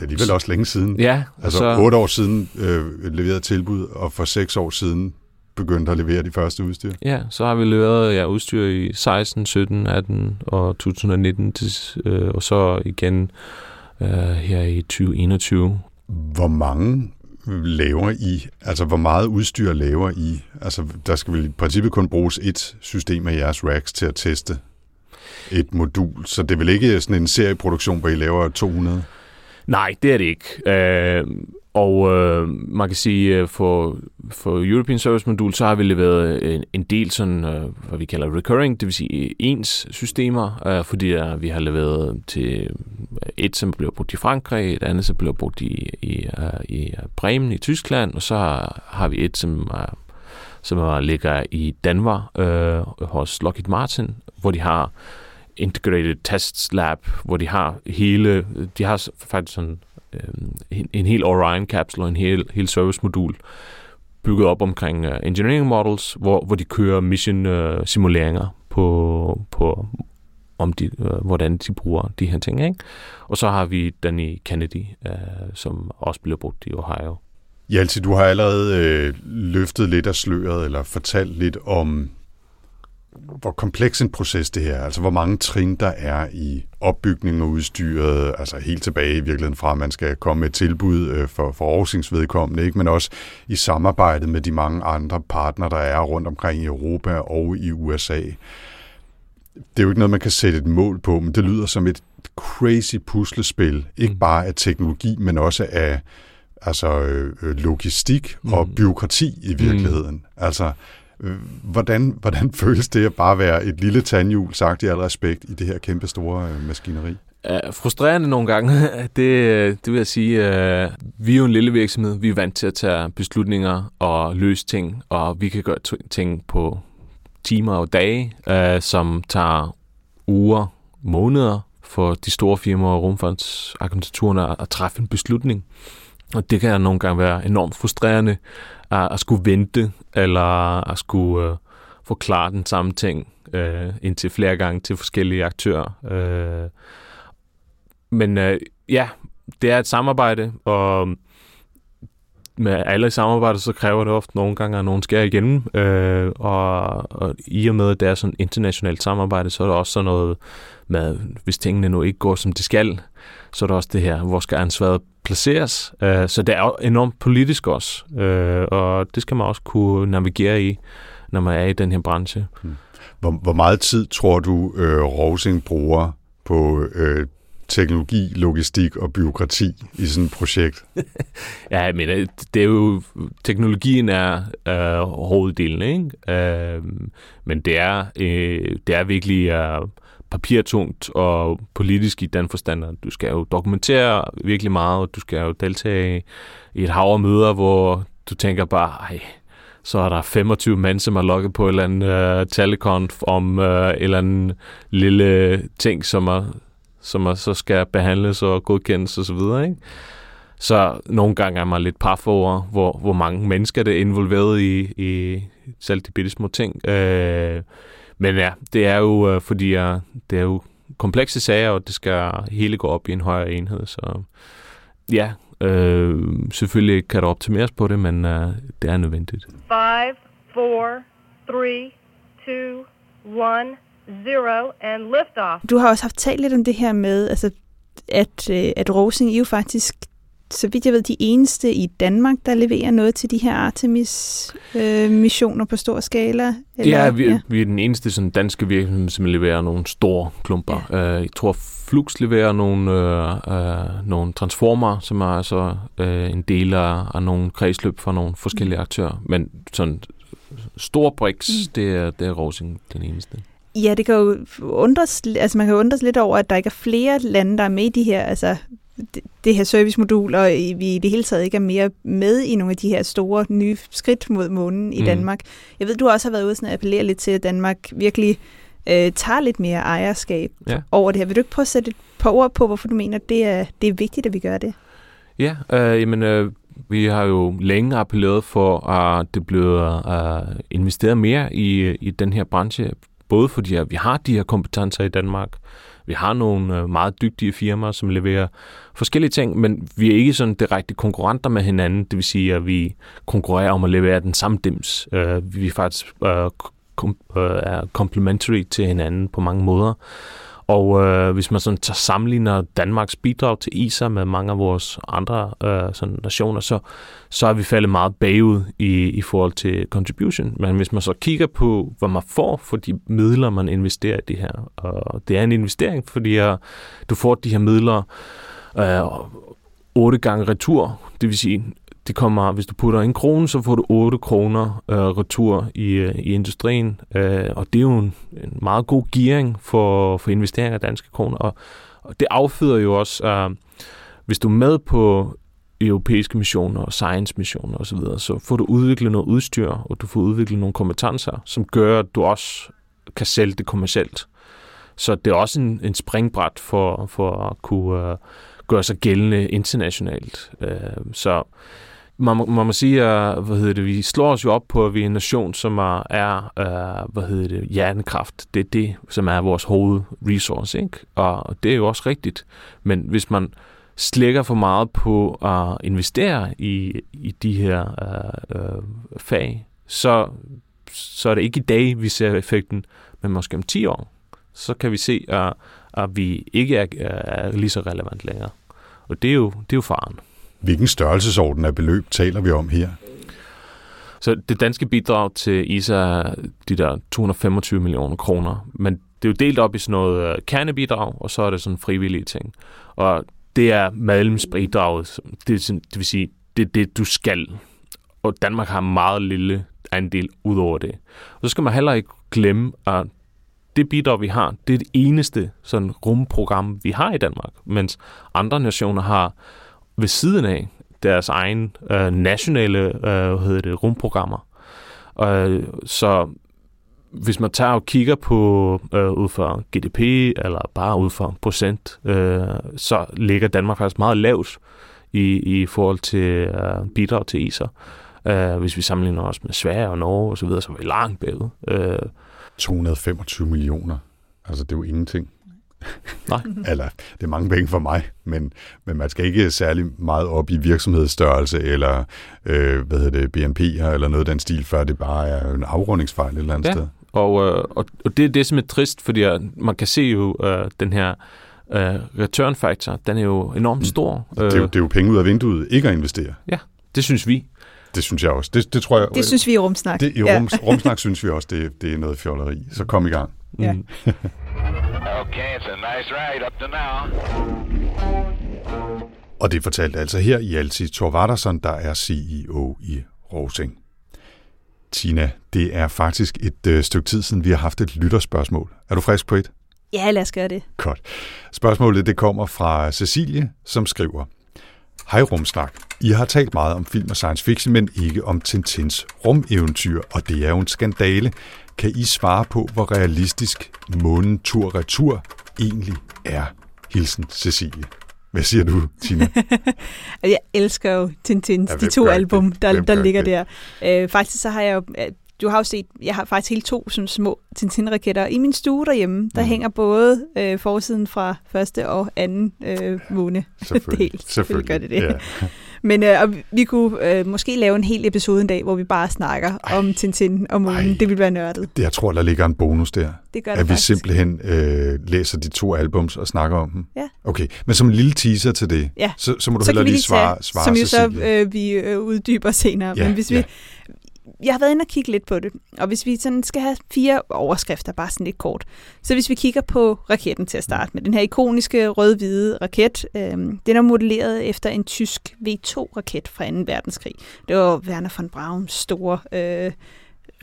Det er alligevel også længe siden. Ja, Altså så, otte år siden øh, leverede tilbud, og for seks år siden begyndte at levere de første udstyr. Ja, så har vi leveret ja, udstyr i 16, 17, 18 og 2019, til, øh, og så igen øh, her i 2021. Hvor mange laver I? Altså, hvor meget udstyr laver I? Altså, der skal vel i princippet kun bruges et system af jeres racks til at teste et modul, så det er vel ikke sådan en serieproduktion, hvor I laver 200? Nej, det er det ikke. Øh, og øh, man kan sige, øh, for, for European Service Module, så har vi leveret en, en del sådan, øh, hvad vi kalder recurring, det vil sige øh, ens systemer, øh, fordi der, vi har leveret til et, som bliver brugt i Frankrig, et andet, som bliver brugt i, i, i, i Bremen i Tyskland, og så har vi et, som, er, som ligger i Danmark øh, hos Lockheed Martin, hvor de har Integrated Tests Lab, hvor de har hele, de har faktisk sådan øh, en, en hel Orion-kapsel og en hel, hel service-modul bygget op omkring uh, engineering models, hvor, hvor de kører mission-simuleringer øh, uh, på, på om de, uh, hvordan de bruger de her ting. Ikke? Og så har vi Danny Kennedy, uh, som også bliver brugt i Ohio. Hjalti, du har allerede øh, løftet lidt af sløret, eller fortalt lidt om hvor kompleks en proces det her er, altså hvor mange trin der er i opbygning og udstyret, altså helt tilbage i virkeligheden fra, at man skal komme med et tilbud øh, for, for Aarhusings vedkommende, ikke? men også i samarbejdet med de mange andre partner, der er rundt omkring i Europa og i USA. Det er jo ikke noget, man kan sætte et mål på, men det lyder som et crazy puslespil, ikke mm. bare af teknologi, men også af altså, øh, logistik og mm. byråkrati i virkeligheden. Mm. Altså, Øh, hvordan, hvordan føles det at bare være et lille tandhjul, sagt i al respekt, i det her kæmpe store øh, maskineri? Uh, frustrerende nogle gange, det, øh, det vil jeg sige. Uh, vi er jo en lille virksomhed, vi er vant til at tage beslutninger og løse ting, og vi kan gøre ting på timer og dage, uh, som tager uger, måneder for de store firmaer og rumfondsagenturerne at træffe en beslutning. Og det kan nogle gange være enormt frustrerende at, at skulle vente, eller at skulle øh, forklare den samme ting øh, indtil flere gange til forskellige aktører. Øh, men øh, ja, det er et samarbejde, og med alle samarbejder, så kræver det ofte nogle gange, at nogen skærer igennem. Øh, og, og i og med, at det er sådan internationalt samarbejde, så er der også sådan noget med, hvis tingene nu ikke går, som de skal, så er der også det her, hvor skal ansvaret placeres. Øh, så det er jo enormt politisk også, øh, og det skal man også kunne navigere i, når man er i den her branche. Hmm. Hvor, hvor meget tid tror du, øh, Rosing bruger på øh, teknologi, logistik og byråkrati i sådan et projekt? ja, men det er jo, teknologien er øh, hoveddelen, ikke? Øh, men det er, øh, det er virkelig øh, papirtungt og politisk i den forstand, at du skal jo dokumentere virkelig meget, og du skal jo deltage i et hav af møder, hvor du tænker bare, ej, så er der 25 mænd, som har logget på et eller andet uh, telekonf om uh, et eller andet lille ting, som, er, som er, så skal behandles og godkendes osv., så ikke? Så nogle gange er man lidt par for, hvor, hvor mange mennesker det er involveret i, i selv de bitte små ting. Uh, men ja, det er jo øh, fordi, uh, det er jo komplekse sager, og det skal hele gå op i en højere enhed. Så ja, øh, selvfølgelig kan der optimeres på det, men uh, det er nødvendigt. 5, 4, 3, 2, 1, 0, and lift off. Du har også haft talt lidt om det her med, altså, at, øh, at Rosing jo faktisk så vidt jeg ved, de eneste i Danmark, der leverer noget til de her Artemis-missioner øh, på stor skala? Eller? Ja, vi, ja, vi er den eneste sådan, danske virksomhed, som leverer nogle store klumper. Ja. Uh, jeg tror, Flux leverer nogle, uh, uh, nogle transformer, som er altså uh, en del af, af nogle kredsløb for nogle forskellige mm. aktører. Men sådan stor bricks, mm. det, er, det er Rosing den eneste. Ja, det kan jo undres, altså man kan jo undres lidt over, at der ikke er flere lande, der er med i de her, altså det her servicemodul, og vi i det hele taget ikke er mere med i nogle af de her store nye skridt mod månen i mm. Danmark. Jeg ved, du også har været ude og appellere lidt til, at Danmark virkelig øh, tager lidt mere ejerskab ja. over det her. Vil du ikke prøve at sætte et par ord på, hvorfor du mener, at det er, det er vigtigt, at vi gør det? Ja, øh, jamen, øh, vi har jo længe appelleret for, at det bliver øh, investeret mere i, i den her branche, både fordi at vi har de her kompetencer i Danmark, vi har nogle øh, meget dygtige firmaer, som leverer forskellige ting, men vi er ikke sådan direkte konkurrenter med hinanden. Det vil sige, at vi konkurrerer om at levere den samme dims. Øh, vi er faktisk uh, kom, uh, er complementary til hinanden på mange måder. Og øh, hvis man sådan tager sammenligner Danmarks bidrag til ISA med mange af vores andre øh, sådan nationer, så, så er vi faldet meget bagud i, i forhold til contribution. Men hvis man så kigger på, hvad man får for de midler, man investerer i det her, og det er en investering, fordi øh, du får de her midler øh, otte gange retur, det vil sige, det kommer, hvis du putter en krone, så får du 8 kroner øh, retur i, øh, i industrien, øh, og det er jo en, en meget god gearing for, for investeringer af danske kroner, og, og det afføder jo også, øh, hvis du er med på europæiske missioner og science missioner osv., så, så får du udviklet noget udstyr, og du får udviklet nogle kompetencer, som gør, at du også kan sælge det kommercielt. Så det er også en, en springbræt for, for at kunne øh, gøre sig gældende internationalt. Øh, så man, man må sige, uh, hvad hedder det, vi slår os jo op på, at vi er en nation, som er, er uh, hvad hedder det, hjernekraft. Det er det, som er vores hovedresource, ikke? Og det er jo også rigtigt. Men hvis man slækker for meget på at investere i, i de her uh, uh, fag, så, så er det ikke i dag, vi ser effekten, men måske om 10 år, så kan vi se, at, at vi ikke er, er lige så relevant længere. Og det er jo, det er jo faren. Hvilken størrelsesorden af beløb taler vi om her? Så det danske bidrag til ISA er de der 225 millioner kroner, men det er jo delt op i sådan noget øh, kernebidrag, og så er det sådan frivillige ting. Og det er medlemsbidraget, det, er sådan, det vil sige, det er det, du skal. Og Danmark har meget lille andel ud over det. Og så skal man heller ikke glemme, at det bidrag, vi har, det er det eneste sådan rumprogram, vi har i Danmark, mens andre nationer har ved siden af deres egen øh, nationale øh, hvad hedder det, rumprogrammer. Øh, så hvis man tager og kigger på øh, ud fra GDP eller bare ud fra procent, øh, så ligger Danmark faktisk meget lavt i, i forhold til øh, bidrag til ISA. Øh, hvis vi sammenligner os med Sverige og Norge osv., så, så er vi langt bagud. Øh, 225 millioner. Altså, det er jo ingenting. Nej. eller, det er mange penge for mig, men, men man skal ikke særlig meget op i virksomhedsstørrelse eller øh, hvad hedder det, BNP eller noget af den stil, før det bare er en afrundingsfejl et eller andet Ja. sted. Og, øh, og, og det er det, som er trist, fordi øh, man kan se jo øh, den her øh, return factor, den er jo enormt stor. Det er, jo, det er jo penge ud af vinduet ikke at investere. Ja, det synes vi. Det synes jeg også. Det, det tror jeg. Det synes vi i rumsnak. det, I rum, rumsnak synes vi også, det, det er noget fjolleri. Så kom i gang. Ja. Okay, it's a nice ride up to now. Og det fortalte altså her i Alti Thor der er CEO i Rosing. Tina, det er faktisk et øh, stykke tid siden, vi har haft et lytterspørgsmål. Er du frisk på et? Ja, lad os gøre det. Godt. Spørgsmålet det kommer fra Cecilie, som skriver. Hej Rumsnak. I har talt meget om film og science fiction, men ikke om Tintins rumeventyr, og det er jo en skandale. Kan I svare på, hvor realistisk månen tur-retur egentlig er? Hilsen Cecilie. Hvad siger du, Tina? Jeg elsker jo Tintins, Ja, ja, de to album, det? der, Hvem der ligger ikke der. Øh, faktisk så har jeg jo, du har jo set, jeg har faktisk helt to sådan små Tintin-raketter i min stue derhjemme. Der Mhm. hænger både øh, forsiden fra første og anden øh, måne. Selvfølgelig. Del. Selvfølgelig gør det det. Ja. Men øh, og vi- vi kunne øh, måske lave en hel episode en dag, hvor vi bare snakker Ej. om Tintin og månen. Ej. Det ville være nørdet. Det, jeg tror, der ligger en bonus der. Det gør det At vi faktisk. simpelthen øh, læser de to albums og snakker om dem. Ja. Okay, men som en lille teaser til det, Ja. så, så må du så heller kan vi lige lige svare, svare som jo så øh, vi øh, uddyber senere. Ja, Men hvis vi, ja jeg har været inde og kigge lidt på det, og hvis vi sådan skal have fire overskrifter, bare sådan lidt kort. Så hvis vi kigger på raketten til at starte med, den her ikoniske rød-hvide raket, øh, den er modelleret efter en tysk V2-raket fra 2. verdenskrig. Det var Werner von Brauns store øh,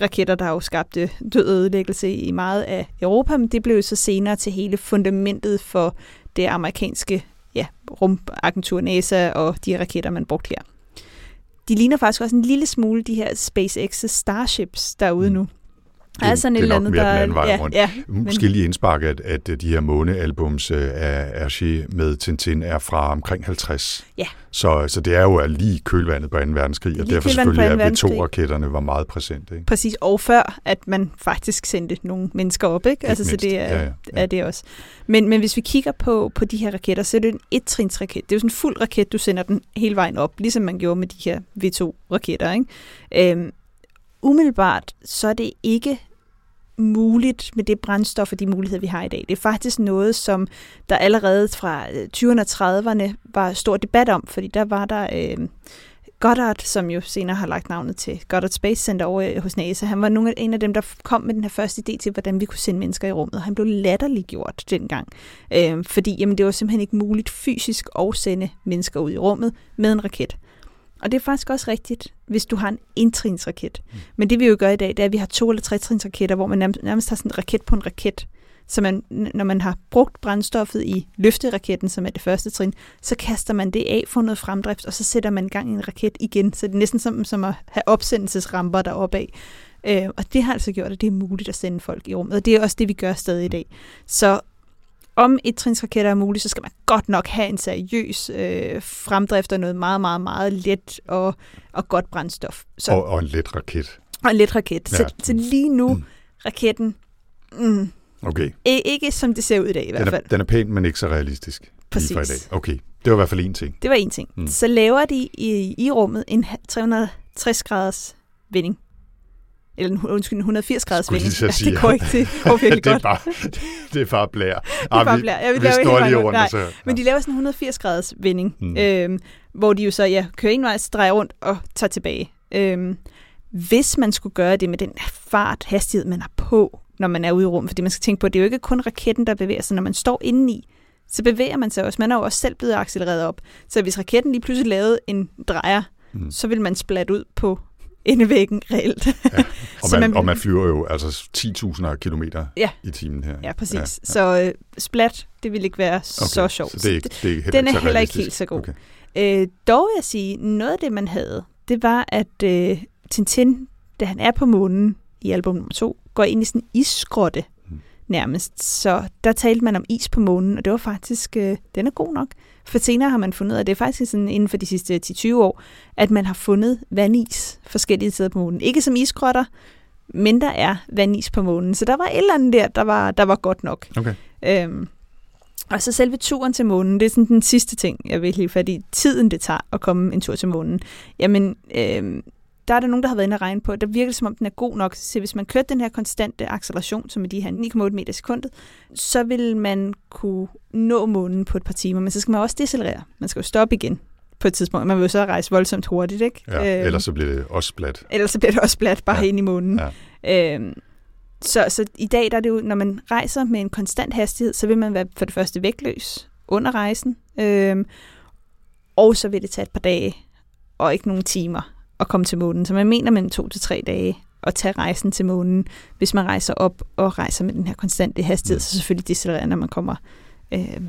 raketter, der jo skabte død og ødelæggelse i meget af Europa, men det blev så senere til hele fundamentet for det amerikanske ja, rumagentur NASA og de raketter, man brugte her. De ligner faktisk også en lille smule de her SpaceX Starships, der er ude Mm. nu. Det er- sådan det et er nok andet, mere der den anden vej ja, rundt. ja, Måske lige indsparke, at, at de her månealbums øh, af Hergé med Tintin er fra omkring 50. Ja. Så, så det er jo lige kølvandet på 2. verdenskrig, og Lige derfor kølvandet på selvfølgelig er verdenskrig. V2-raketterne var meget præsente. Ikke? Præcis, og før, at man faktisk sendte nogle mennesker op, ikke? Altså, så det er, Ja, ja, ja. er det også. Men, men hvis vi kigger på, på de her raketter, så er det en et-trins-raket. Det er jo sådan en fuld raket, du sender den hele vejen op, ligesom man gjorde med de her V2-raketter, ikke? Øhm, umiddelbart, så er det ikke muligt med det brændstof og de muligheder, vi har i dag. Det er faktisk noget, som der allerede fra øh, 20'erne og 30'erne var stor debat om, fordi der var der øh, Goddard, som jo senere har lagt navnet til Goddard Space Center over øh, hos NASA. Han var nogle, en af dem, der kom med den her første idé til, hvordan vi kunne sende mennesker i rummet. Og han blev latterliggjort dengang, øh, fordi jamen, det var simpelthen ikke muligt fysisk at sende mennesker ud i rummet med en raket. Og det er faktisk også rigtigt, hvis du har en entrinsraket. Mm. Men det vi jo gør i dag, det er, at vi har to eller tre trinsraketter, hvor man nærmest, nærmest har sådan en raket på en raket. Så man, når man har brugt brændstoffet i løfteraketten, som er det første trin, så kaster man det af for noget fremdrift, og så sætter man gang i en raket igen. Så det er næsten som, som at have opsendelsesramper deroppe af. Øh, og det har altså gjort, at det er muligt at sende folk i rummet. Og det er også det, vi gør stadig i dag. Så om et trinsraketter er muligt, så skal man godt nok have en seriøs øh, fremdrift og noget meget, meget, meget let og, og godt brændstof. Så, og, og en let raket. Og en let raket. Ja. Så, så lige nu, mm. raketten, mm, okay. ikke som det ser ud i dag i hvert fald. Den er, den er pæn, men ikke så realistisk. Præcis. For i dag. Okay, det var i hvert fald en ting. Det var en ting. Mm. Så laver de i, i rummet en 360 graders vending eller undskyld, 180 graders vending. Ja, det går ikke til. Virkelig det er. Bare, det er bare blær. Det er bare blær. Jeg vil vi står lige rundt. Nej, så, ja. Men de laver sådan en 180 graders vending, mm. øhm, hvor de jo så ja, kører en vej, drejer rundt og tager tilbage. Øhm, hvis man skulle gøre det med den fart, hastighed, man har på, når man er ude i rummet, fordi man skal tænke på, at det er jo ikke kun raketten, der bevæger sig. Når man står indeni, så bevæger man sig også. Man er jo også selv blevet accelereret op. Så hvis raketten lige pludselig lavede en drejer, mm. så vil man splatte ud på endevæggen reelt. Ja. Og, man, man, og man flyver jo altså 10.000 km ja. i timen her. Ja, præcis. Ja, ja. Så øh, splat, det vil ikke være okay. så sjovt. Så det er ikke, det er heller Den er ikke heller ikke helt så god. Okay. Øh, dog vil jeg sige, noget af det, man havde, det var, at øh, Tintin, da han er på månen i album nummer to, går ind i sådan en isgrotte hmm. nærmest. Så der talte man om is på månen, og det var faktisk, øh, den er god nok. For senere har man fundet, at det er faktisk sådan inden for de sidste 10-20 år, at man har fundet vandis forskellige steder på månen. Ikke som isgrotter, men der er vandis på månen. Så der var et eller andet der, der var, der var godt nok. Okay. Øhm, og så selve turen til månen, det er sådan den sidste ting, jeg vil lige fordi tiden det tager at komme en tur til månen. Jamen, øhm, der er der nogen, der har været inde og regne på, der virker det, som om den er god nok. Så hvis man kørte den her konstante acceleration, som er de her 9,8 meter i sekundet, så vil man kunne nå månen på et par timer. Men så skal man også decelerere. Man skal jo stoppe igen på et tidspunkt. Man vil jo så rejse voldsomt hurtigt, ikke? Ja, øhm, ellers så bliver det også splat. Ellers så bliver det også splat, bare ja. ind i månen. Ja. Øhm, så, så i dag, der er det jo, når man rejser med en konstant hastighed, så vil man være for det første vægtløs under rejsen, øhm, og så vil det tage et par dage, og ikke nogle timer at komme til månen. Så man mener mellem to til tre dage at tage rejsen til månen, hvis man rejser op og rejser med den her konstante hastighed, mm. så selvfølgelig decelererer, når man kommer øh,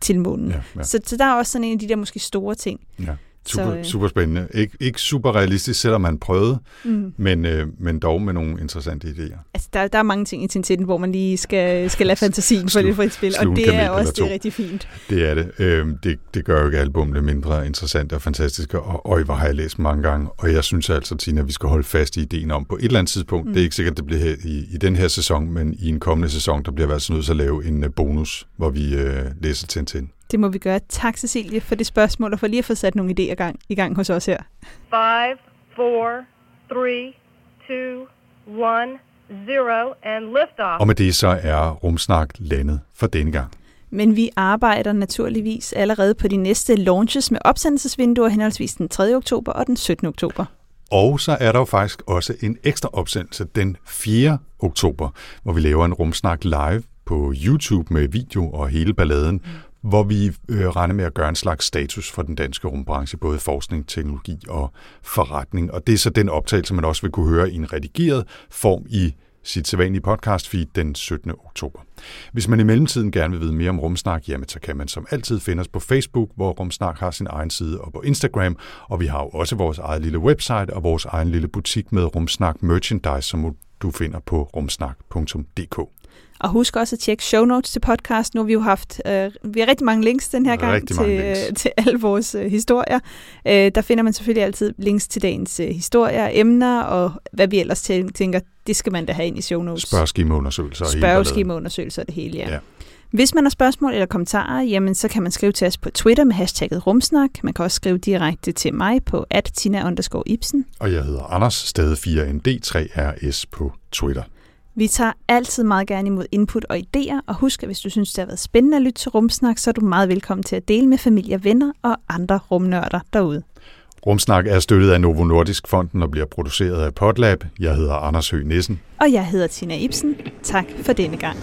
til månen. Ja, ja. Så, så der er også sådan en af de der måske store ting. Ja. Super, så, øh, super spændende. Ik- ikke super realistisk, selvom man prøvede, mm. men, øh, men dog med nogle interessante idéer. Altså, der, der er mange ting i Tintin, hvor man lige skal, skal lade fantasien for det frit spil, og det er også det er rigtig fint. Det er det. Øh, det. Det gør jo ikke albumene mindre interessante og fantastiske, og øj, hvor har jeg læst mange gange, og jeg synes altså, Tina, vi skal holde fast i ideen om på et eller andet tidspunkt, mm. det er ikke sikkert, det bliver i, i den her sæson, men i en kommende sæson, der bliver vi altså nødt til at lave en uh, bonus, hvor vi øh, læser Tintin. Det må vi gøre. Tak, Cecilie, for det spørgsmål, og for lige at få sat nogle idéer gang, i gang hos os her. 5, 4, 3, 2, 1, 0, and lift off. Og med det så er Rumsnak landet for denne gang. Men vi arbejder naturligvis allerede på de næste launches med opsendelsesvinduer henholdsvis den 3. oktober og den 17. oktober. Og så er der jo faktisk også en ekstra opsendelse den 4. oktober, hvor vi laver en rumsnak live på YouTube med video og hele balladen, mm hvor vi øh, regner med at gøre en slags status for den danske rumbranche, både forskning, teknologi og forretning. Og det er så den optagelse, man også vil kunne høre i en redigeret form i sit sædvanlige podcast feed den 17. oktober. Hvis man i mellemtiden gerne vil vide mere om Rumsnak, jamen så kan man som altid finde os på Facebook, hvor Rumsnak har sin egen side, og på Instagram, og vi har jo også vores eget lille website og vores egen lille butik med Rumsnak merchandise, som du finder på rumsnak.dk. Og husk også at tjekke show notes til podcast. Nu har vi jo haft, øh, vi har rigtig mange links den her gang til, øh, til alle vores øh, historier. Øh, der finder man selvfølgelig altid links til dagens øh, historier, emner og hvad vi ellers tænker, det skal man da have ind i show notes. Spørgeskemaundersøgelser. Spørgeskemaundersøgelser og det hele, ja. ja. Hvis man har spørgsmål eller kommentarer, jamen så kan man skrive til os på Twitter med hashtagget rumsnak. Man kan også skrive direkte til mig på attina Ibsen. Og jeg hedder Anders, stadig 4ND3RS på Twitter. Vi tager altid meget gerne imod input og idéer, og husk, at hvis du synes, det har været spændende at lytte til Rumsnak, så er du meget velkommen til at dele med familie, venner og andre rumnørder derude. Rumsnak er støttet af Novo Nordisk Fonden og bliver produceret af Podlab. Jeg hedder Anders Høgh Nissen. Og jeg hedder Tina Ibsen. Tak for denne gang.